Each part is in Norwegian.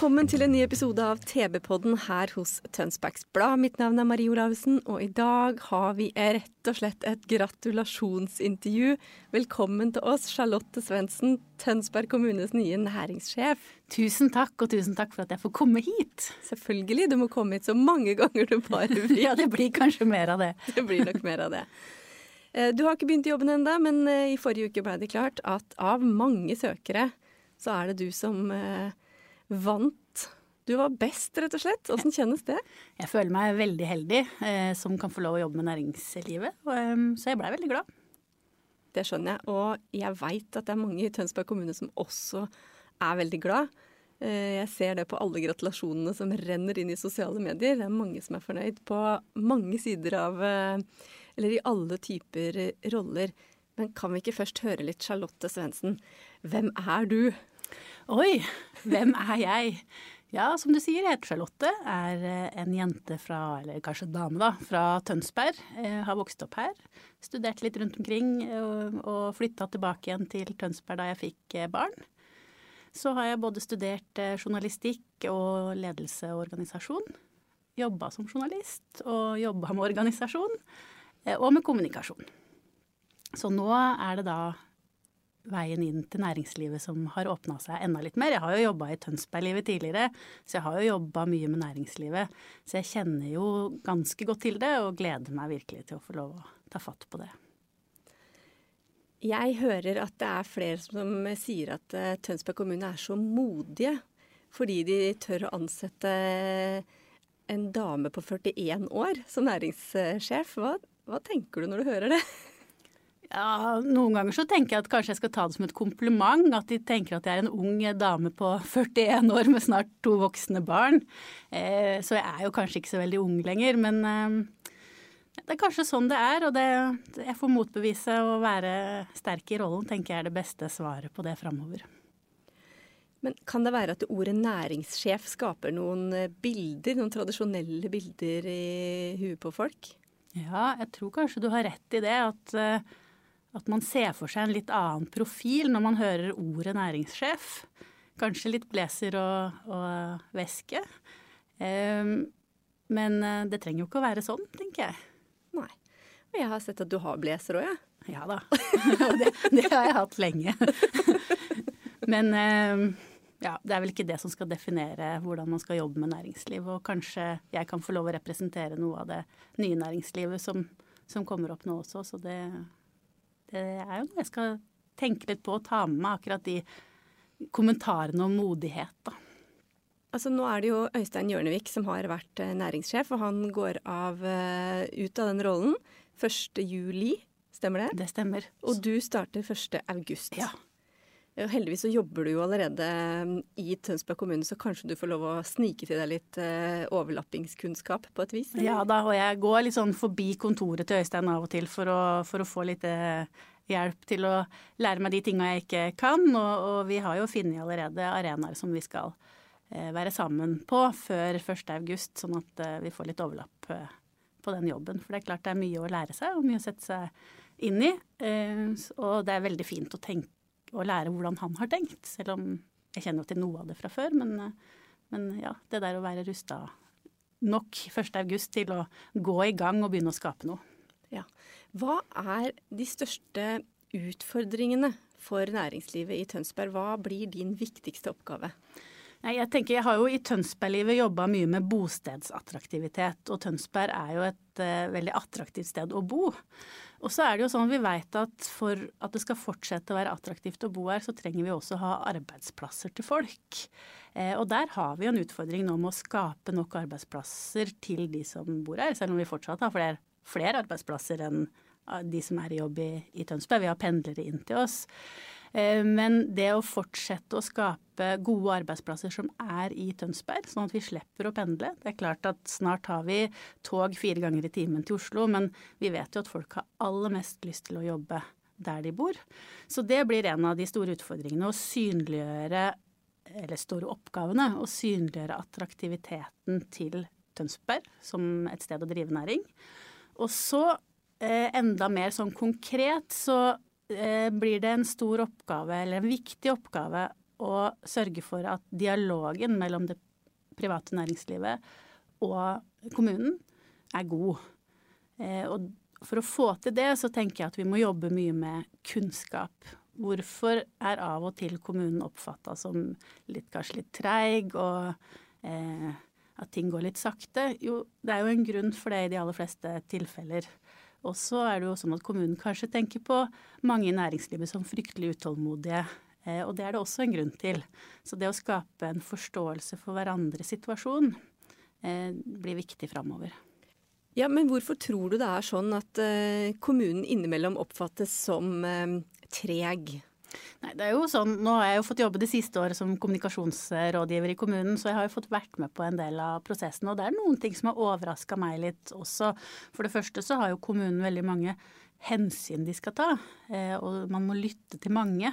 Velkommen til en ny episode av TV-podden her hos Tønsbergs Blad. Mitt navn er Marie Olavsen, og i dag har vi rett og slett et gratulasjonsintervju. Velkommen til oss, Charlotte Svendsen, Tønsberg kommunes nye næringssjef. Tusen takk, og tusen takk for at jeg får komme hit. Selvfølgelig, du må komme hit så mange ganger du bare vil. Ja, det blir kanskje mer av det. Det blir nok mer av det. Eh, Du har ikke begynt i jobben ennå, men eh, i forrige uke ble det klart at av mange søkere, så er det du som eh, vant. Du var best, rett og slett. Åssen kjennes det? Jeg føler meg veldig heldig eh, som kan få lov å jobbe med næringslivet, og, eh, så jeg blei veldig glad. Det skjønner jeg. Og jeg veit at det er mange i Tønsberg kommune som også er veldig glad. Eh, Jeg ser det på alle gratulasjonene som renner inn i sosiale medier. Det er mange som er fornøyd på mange sider av eh, Eller i alle typer roller. Men kan vi ikke først høre litt Charlotte Svendsen? Hvem er du? Oi, hvem er jeg? Ja, som du sier, jeg heter Charlotte. Er eh, en jente fra, eller kanskje dame da, fra Tønsberg. Jeg Har vokst opp her. Studert litt rundt omkring eh, og, flytta tilbake igjen til Tønsberg da jeg fikk eh, barn. Så har jeg både studert eh, journalistikk og ledelse og organisasjon. Jobba som journalist og jobba med organisasjon. eh, Og med kommunikasjon. Så nå er det da veien inn til næringslivet som har åpna seg enda litt mer. Jeg har jo jobba i Tønsberglivet tidligere, så jeg har jo jobba mye med næringslivet. Så jeg kjenner jo ganske godt til det, og gleder meg virkelig til å få lov å ta fatt på det. Jeg hører at det er flere som sier at eh, Tønsberg kommune er så modige fordi de tør å ansette en dame på 41 år som næringssjef. Hva, hva tenker du når du hører det? Ja, Noen ganger så tenker jeg at kanskje jeg skal ta det som et kompliment. At de tenker at jeg er en ung dame på 41 år med snart to voksne barn. Eh, så jeg er jo kanskje ikke så veldig ung lenger, men eh, det er kanskje sånn det er. Og det, jeg får motbevise å være sterk i rollen, tenker jeg er det beste svaret på det framover. Men kan det være at ordet næringssjef skaper noen eh, bilder, noen tradisjonelle bilder i huet på folk? Ja, jeg tror kanskje du har rett i det. At, eh, at man ser for seg en litt annen profil når man hører ordet næringssjef. Kanskje litt blazer og, og veske. Um, men eh, det trenger jo ikke å være sånn, tenker jeg. Nei. Og jeg har sett at du har blazer òg, jeg. Ja da. Det, det har jeg hatt lenge. Men um, ja, det er vel ikke det som skal definere hvordan man skal jobbe med næringsliv. Og kanskje jeg kan få lov å representere noe av det nye næringslivet som, som kommer opp nå også. Så det, det er jo noe jeg skal tenke litt på og ta med meg, akkurat de kommentarene om modighet, da. Altså Nå er det jo Øystein Hjørnevik som har vært eh, næringssjef, og han går av, eh, ut av den rollen 1. juli, stemmer det? Det stemmer. Og du starter 1. august. Ja. Ja, Heldigvis så jobber du jo allerede mm, i Tønsberg kommune, så kanskje du får lov å snike til deg litt eh, overlappingskunnskap på et vis? eller? Ja da, og jeg går litt sånn forbi kontoret til Øystein av og til for å, for å få litt eh, hjelp til å lære meg de tinga jeg ikke kan. Og, og vi har jo funnet allerede arenaer som vi skal eh, være sammen på før 1. august, sånn at eh, vi får litt overlapp eh, på den jobben. For det er klart det er mye å lære seg og mye å sette seg inn i. Eh, og det er veldig fint å tenke og lære hvordan han har tenkt, selv om jeg kjenner jo til noe av det fra før. Men, eh, men ja, det der å være rusta nok 1. august til å gå i gang og begynne å skape noe. Ja. Hva er de største utfordringene for næringslivet i Tønsberg? Hva blir din viktigste oppgave? Nei, jeg tenker jeg har jo i Tønsberglivet jobba mye med bostedsattraktivitet, og Tønsberg er jo et uh, veldig attraktivt sted å bo. Og så er det jo sånn at vi veit at for at det skal fortsette å være attraktivt å bo her, så trenger vi også ha arbeidsplasser til folk. Eh, og der har vi jo en utfordring nå med å skape nok arbeidsplasser til de som bor her, selv om vi fortsatt har flere flere arbeidsplasser enn de som er i jobb i, i Tønsberg. Vi har pendlere inn til oss. Eh, men det å fortsette å skape gode arbeidsplasser som er i Tønsberg, sånn at vi slipper å pendle Det er klart at snart har vi tog fire ganger i timen til Oslo, men vi vet jo at folk har aller mest lyst til å jobbe der de bor. Så det blir en av de store utfordringene. Å synliggjøre, eller store oppgavene, å synliggjøre attraktiviteten til Tønsberg som et sted å drive næring. Og så eh, enda mer sånn konkret så blir det en stor oppgave, eller en viktig oppgave, å sørge for at dialogen mellom det private næringslivet og kommunen er god. Eh, og for å få til det, så tenker jeg at vi må jobbe mye med kunnskap. Hvorfor er av og til kommunen oppfatta som litt, kanskje litt treig, og eh, at ting går litt sakte? Jo, det er jo en grunn for det i de aller fleste tilfeller. Og så er det jo sånn at kommunen kanskje tenker på mange i næringslivet som fryktelig utålmodige. Eh, og det er det også en grunn til. Så det å skape en forståelse for hverandres situasjon eh, blir viktig framover. Ja, Men hvorfor tror du det er sånn at eh, kommunen innimellom oppfattes som treg? Nei, det er jo sånn, Nå har jeg jo fått jobbe det siste året som kommunikasjonsrådgiver i kommunen, så jeg har jo fått vært med på en del av prosessen. Og det er noen ting som har overraska meg litt også. For det første så har jo kommunen veldig mange hensyn de skal ta, eh, og man må lytte til mange.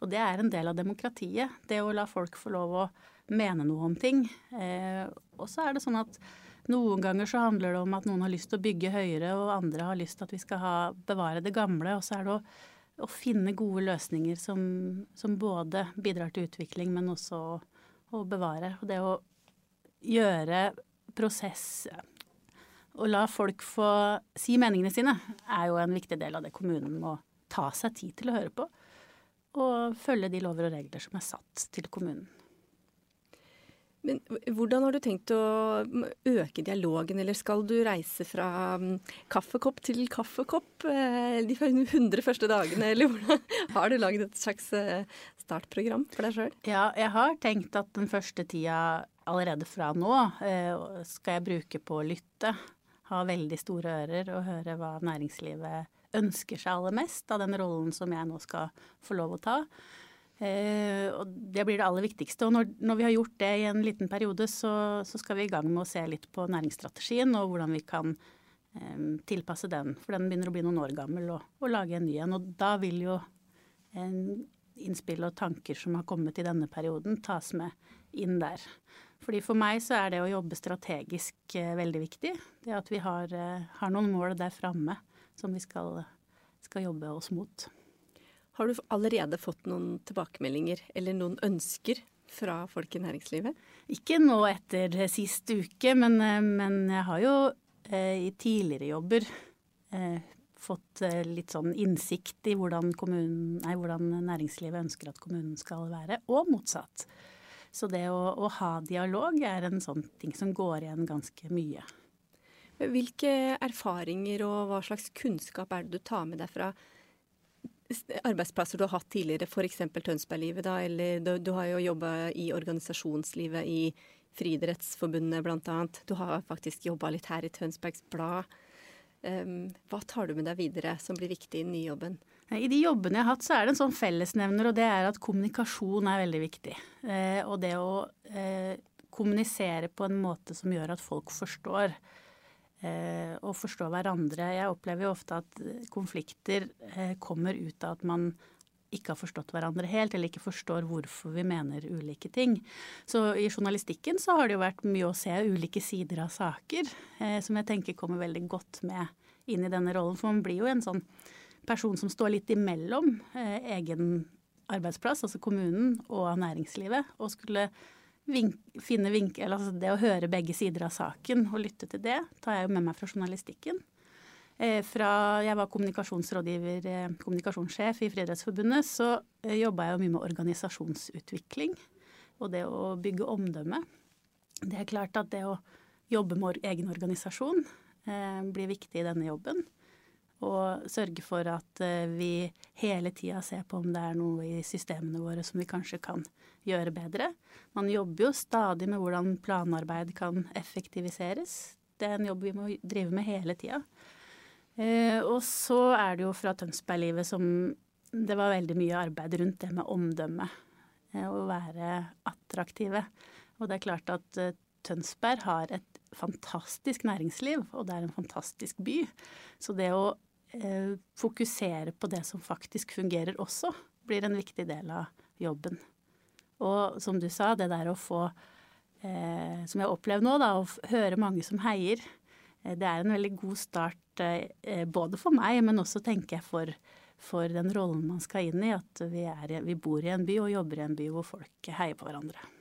Og det er en del av demokratiet. Det å la folk få lov å mene noe om ting. Eh, og så er det sånn at noen ganger så handler det om at noen har lyst til å bygge høyere, og andre har lyst til at vi skal ha, bevare det gamle. Og så er det å å finne gode løsninger som, som, både bidrar til utvikling, men også å, å bevare. Og det å gjøre prosess Å la folk få si meningene sine, er jo en viktig del av det kommunen må ta seg tid til å høre på. Og følge de lover og regler som er satt til kommunen. Men hvordan har du tenkt å øke dialogen, eller skal du reise fra mm, kaffekopp til kaffekopp eh, de 100 første dagene, eller hvordan? Har du laget et slags eh, startprogram for deg sjøl? Ja, jeg har tenkt at den første tida allerede fra nå eh, skal jeg bruke på å lytte. Ha veldig store ører og høre hva næringslivet ønsker seg aller mest av den rollen som jeg nå skal få lov å ta. Eh, og det blir det aller viktigste. Og når, når, vi har gjort det i en liten periode, så, så, skal vi i gang med å se litt på næringsstrategien og hvordan vi kan eh, tilpasse den. For den begynner å bli noen år gammel, og, og lage en ny en. Og da vil jo en innspill og tanker som har kommet i denne perioden, tas med inn der. Fordi For meg så er det å jobbe strategisk eh, veldig viktig. Det at vi har, eh, har noen mål der framme som vi skal, skal jobbe oss mot. Har du allerede fått noen tilbakemeldinger eller noen ønsker fra folk i næringslivet? Ikke nå etter sist uke, men, eh, men jeg har jo eh, i tidligere jobber eh, fått litt sånn innsikt i hvordan, kommunen, nei, hvordan, næringslivet ønsker at kommunen skal være, og motsatt. Så det å, å ha dialog er en sånn ting som går igjen ganske mye. Hvilke erfaringer og hva slags kunnskap er det du tar med deg fra arbeidsplasser du har hatt tidligere, f.eks. Tønsberglivet, da, eller du, du har jo jobba i organisasjonslivet i Friidrettsforbundet bl.a. Du har faktisk jobba litt her i Tønsbergs Blad. Um, hva tar du med deg videre som blir viktig i den nye jobben? I de jobbene jeg har hatt, så er det en sånn fellesnevner, og det er at kommunikasjon er veldig viktig. Eh, og det å eh, kommunisere på en måte som gjør at folk forstår eh, og forstå hverandre. Jeg opplever jo ofte at konflikter eh, kommer ut av at man ikke har forstått hverandre helt, eller ikke forstår hvorfor vi mener ulike ting. Så i journalistikken så har det jo vært mye å se ulike sider av saker, eh, som jeg tenker kommer veldig godt med inn i denne rollen. For man blir jo en sånn person som står litt imellom eh, egen arbeidsplass, altså kommunen, og næringslivet, og skulle vink, finne vink, altså det å høre begge sider av saken og lytte til det, tar jeg jo med meg fra journalistikken. Eh, fra jeg var kommunikasjonsrådgiver, eh, kommunikasjonssjef i Friidrettsforbundet, så eh, jobba jeg jo mye med organisasjonsutvikling og det å bygge omdømme. Det er klart at det å jobbe med egen organisasjon eh, blir viktig i denne jobben. Og sørge for at eh, vi hele tida ser på om det er noe i systemene våre som vi kanskje kan gjøre bedre. Man jobber jo stadig med hvordan planarbeid kan effektiviseres. Det er en jobb vi må drive med hele tida. Eh, og så er det jo fra Tønsberglivet som det var veldig mye arbeid rundt det med omdømme. Eh, å være attraktive. Og det er klart at Tønsberg har et fantastisk næringsliv, og det er en fantastisk by. Så det å eh, fokusere på det som faktisk fungerer også, blir en viktig del av jobben. Og som du sa, det der å få, eh, som jeg opplever nå, da, å høre mange som heier, eh, det er en veldig god start både for meg, men også tenker jeg for, for den rollen man skal inn i. At vi, er, vi bor i en by og jobber i en by hvor folk heier på hverandre.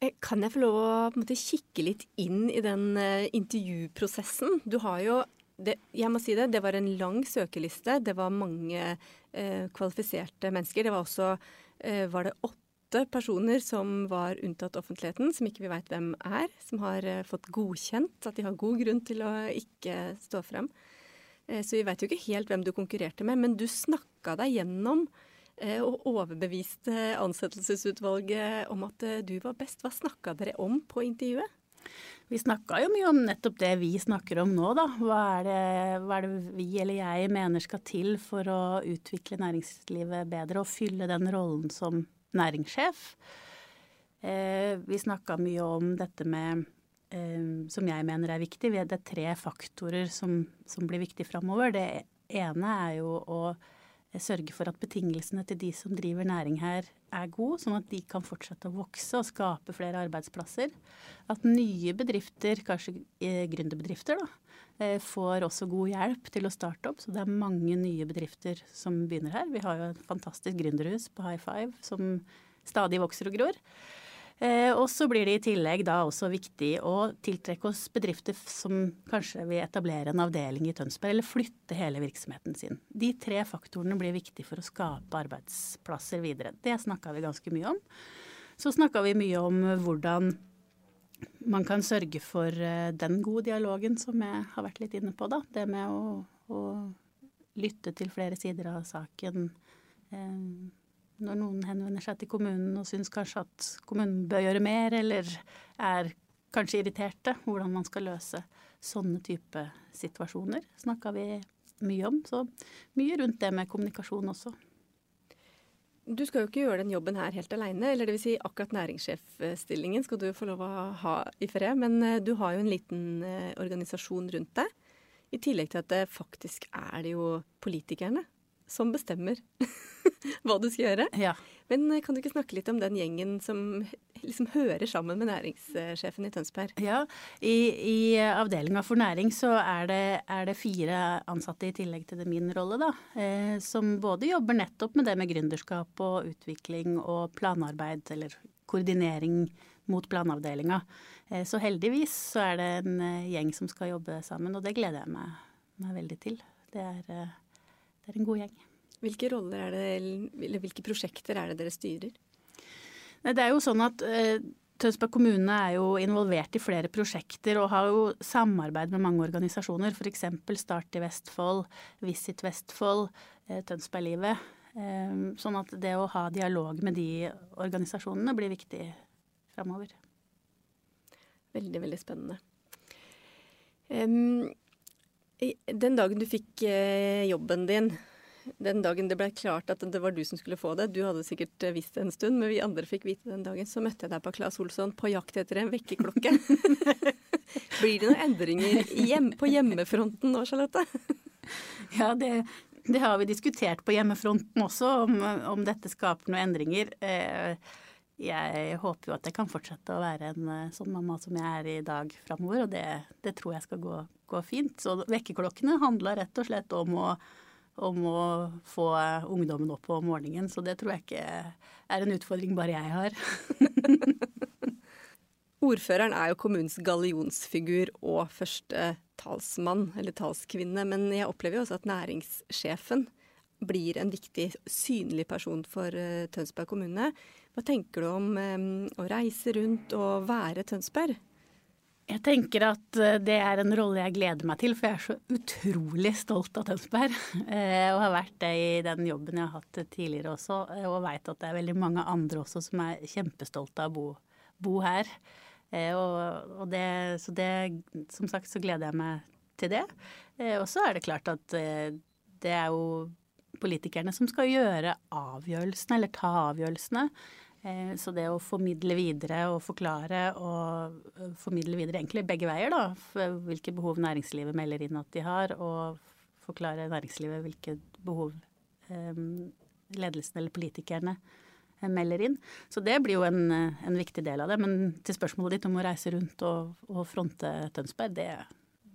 Eh, kan jeg få lov å måte, kikke litt inn i den uh, intervjuprosessen? Du har jo det, jeg må si det, det var en lang søkeliste. Det var mange uh, kvalifiserte mennesker. Det var også uh, var det åtte personer som var unntatt offentligheten, som ikke vi veit hvem er. Som har fått godkjent at de har god grunn til å ikke stå frem. så vi veit jo ikke helt hvem du konkurrerte med, men du snakka deg gjennom og overbeviste ansettelsesutvalget om at eh, du var best. Hva snakka dere om på intervjuet? Vi snakka jo mye om nettopp det vi snakker om nå, da. Hva er, det, hva er, det, vi eller jeg mener skal til for å utvikle næringslivet bedre og fylle den rollen som næringssjef? Eh, vi snakka mye om dette med eh, som jeg mener er viktig. Det er tre faktorer som, som blir viktig framover. Det ene er jo å sørge for at betingelsene til de som driver næring her er gode, sånn at de kan fortsette å vokse og skape flere arbeidsplasser. At nye bedrifter, kanskje eh, gründerbedrifter, da, eh, får også god hjelp til å starte opp. Så det er mange nye bedrifter som begynner her. Vi har jo et fantastisk gründerhus på High Five som stadig vokser og gror. Eh, og så blir det i tillegg da også viktig å tiltrekke oss bedrifter som kanskje vil etablere en avdeling i Tønsberg, eller flytte hele virksomheten sin. De tre faktorene blir viktige for å skape arbeidsplasser videre. Det snakka vi ganske mye om. Så snakka vi mye om hvordan man kan sørge for eh, den gode dialogen som jeg har vært litt inne på, da. Det med å, å lytte til flere sider av saken. Eh, når noen henvender seg til kommunen og syns kanskje at kommunen bør gjøre mer, eller er kanskje irriterte, hvordan man skal løse sånne type situasjoner, snakka vi mye om. Så mye rundt det med kommunikasjon også. Du skal jo ikke gjøre den jobben her helt aleine, eller dvs. Si akkurat næringssjefstillingen skal du få lov å ha i fred, men eh, du har jo en liten eh, organisasjon rundt deg. I tillegg til at det faktisk er det jo politikerne som bestemmer hva du skal gjøre. Ja. Men eh, kan du ikke snakke litt om den gjengen som liksom hører sammen med næringssjefen i Tønsberg? Ja, i, i avdelinga for næring så er det, er det, fire ansatte i tillegg til min rolle, da. Eh, som både jobber nettopp med det med gründerskap og utvikling og planarbeid, eller koordinering mot planavdelinga. Eh, så heldigvis så er det en eh, gjeng som skal jobbe sammen, og det gleder jeg meg, meg veldig til. Det er eh, det er en god gjeng. Hvilke roller er det, eller hvilke prosjekter er det dere styrer? Det er jo sånn at eh, Tønsberg kommune er jo involvert i flere prosjekter og har jo samarbeid med mange organisasjoner, f.eks. Start i Vestfold, Visit Vestfold, eh, Tønsberglivet. Eh, sånn at det å ha dialog med de organisasjonene blir viktig framover. Veldig, veldig spennende. Um, den dagen du fikk eh, jobben din, den dagen det ble klart at det var du som skulle få det, du hadde sikkert eh, visst det en stund, men vi andre fikk vite den dagen, så møtte jeg deg på Claes Olsson på jakt etter en vekkerklokke. Blir det noen endringer hjem, på hjemmefronten nå, Charlotte? ja, det, det, har vi diskutert på hjemmefronten også, om, om dette skaper noen endringer. Eh, jeg håper jo at jeg kan fortsette å være en eh, sånn mamma som jeg er i dag framover, og det, det, tror jeg skal gå, gå fint. Så vekkerklokkene handla rett og slett om å, om å få ungdommen opp om morgenen, så det tror jeg ikke er en utfordring bare jeg har. Ordføreren er jo kommunens gallionsfigur og første talsmann, eller talskvinne, men jeg opplever jo også at næringssjefen blir en viktig, synlig person for uh, Tønsberg kommune. Hva tenker du om å reise rundt og være Tønsberg? Jeg tenker at eh, det er en rolle jeg gleder meg til, for jeg er så utrolig stolt av Tønsberg. Eh, og har vært det i den jobben jeg har hatt tidligere også, og veit at det er veldig mange andre også som er kjempestolte av å bo, bo her. Og, og det, så det, som sagt så gleder jeg meg til det. Eh, og så er det klart at eh, det er jo politikerne som skal gjøre avgjørelsene, eller ta avgjørelsene. Eh, så det å formidle videre og forklare og eh, formidle videre egentlig begge veier, da, hvilke behov næringslivet melder inn at de har, og forklare næringslivet hvilke behov eh, ledelsen eller politikerne melder inn. Så det blir jo en, en, viktig del av det. Men til spørsmålet ditt om å reise rundt og, og fronte Tønsberg, det,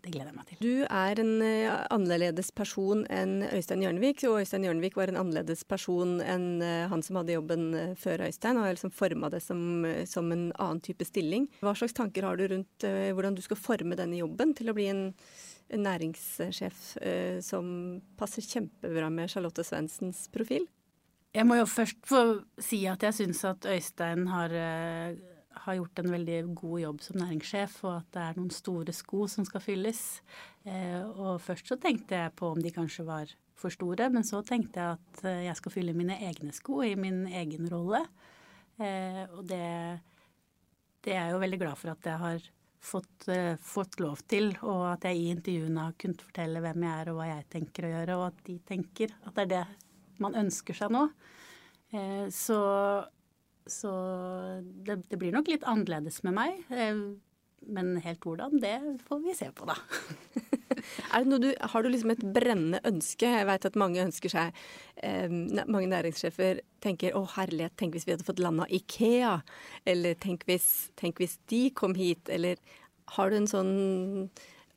det gleder jeg meg til. Du er en uh, annerledes person enn Øystein Hjørnevik, og Øystein Hjørnevik var en annerledes person enn uh, han som hadde jobben uh, før Øystein, og har liksom forma det som, som, en annen type stilling. Hva slags tanker har du rundt hvordan du skal forme denne jobben til å bli en, en næringssjef som passer kjempebra med Charlotte Svendsens profil? Jeg må jo først få si at jeg syns at Øystein har har gjort en veldig god jobb som næringssjef, og at det er noen store sko som skal fylles. Eh, og først så tenkte jeg på om de kanskje var for store, men så tenkte jeg at eh, jeg skal fylle mine egne sko i min egen rolle. Eh, og det, det er jeg jo veldig glad for at jeg har fått, fått lov til, og at jeg i intervjuene har kunnet fortelle hvem jeg er og hva jeg tenker å gjøre, og at de tenker at det er det man ønsker seg nå. Så så det, det, blir nok litt annerledes med meg. Eh, men helt hvordan, det får vi se på, da. du, har du liksom et brennende ønske? Jeg vet at mange ønsker seg eh, Mange næringssjefer tenker 'Å, herlighet, tenk hvis vi hadde fått landa Ikea'. Eller tenk hvis, tenk hvis de kom hit'. Eller har du en sånn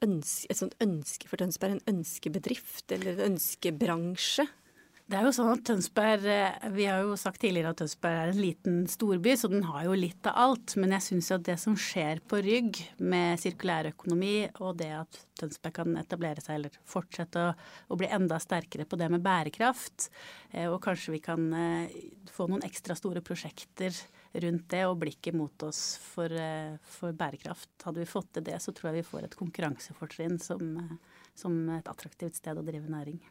ønske, et sånt ønske for Tønsberg? En ønskebedrift eller en ønskebransje? Det er jo sånn at Tønsberg eh, Vi har jo sagt tidligere at Tønsberg er en liten storby, så den har jo litt av alt. Men jeg syns at det som skjer på Rygg med sirkulærøkonomi, og det at Tønsberg kan etablere seg eller fortsette å, å, bli enda sterkere på det med bærekraft, eh, og kanskje vi kan eh, få noen ekstra store prosjekter rundt det og blikket mot oss for, for bærekraft. Hadde vi fått til det, så tror jeg vi får et konkurransefortrinn som, som et attraktivt sted å drive næring.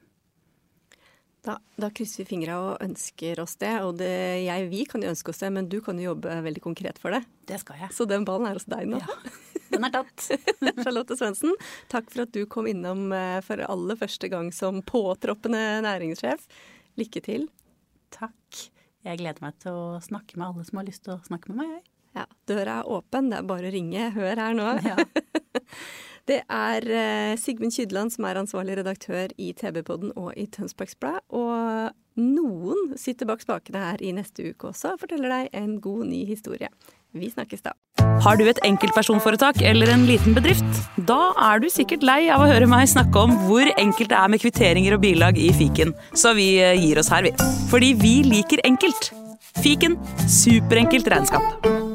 Da, da, krysser vi fingra og ønsker oss det. Og det, jeg, vi kan jo ønske oss det, men du kan jo jobbe veldig konkret for det. Det skal jeg. Så den ballen er hos deg nå. Ja, den er tatt. Charlotte Svendsen, takk for at du kom innom eh, for aller første gang som påtroppende næringssjef. Lykke til. Takk. Jeg gleder meg til å snakke med alle som har lyst til å snakke med meg. Ja, døra er åpen. Det er bare å ringe. Hør her nå. Ja. Det er eh, Sigmund Kydland som er ansvarlig redaktør i TV-podden og i Tønsbergs Blad. Og noen sitter bak spakene her i neste uke også og forteller deg en god ny historie. Vi snakkes da. Har du et enkeltpersonforetak eller en liten bedrift? Da er du sikkert lei av å høre meg snakke om hvor enkelt det er med kvitteringer og bilag i fiken, så vi eh, gir oss her, vi. Fordi vi liker enkelt. Fiken superenkelt regnskap.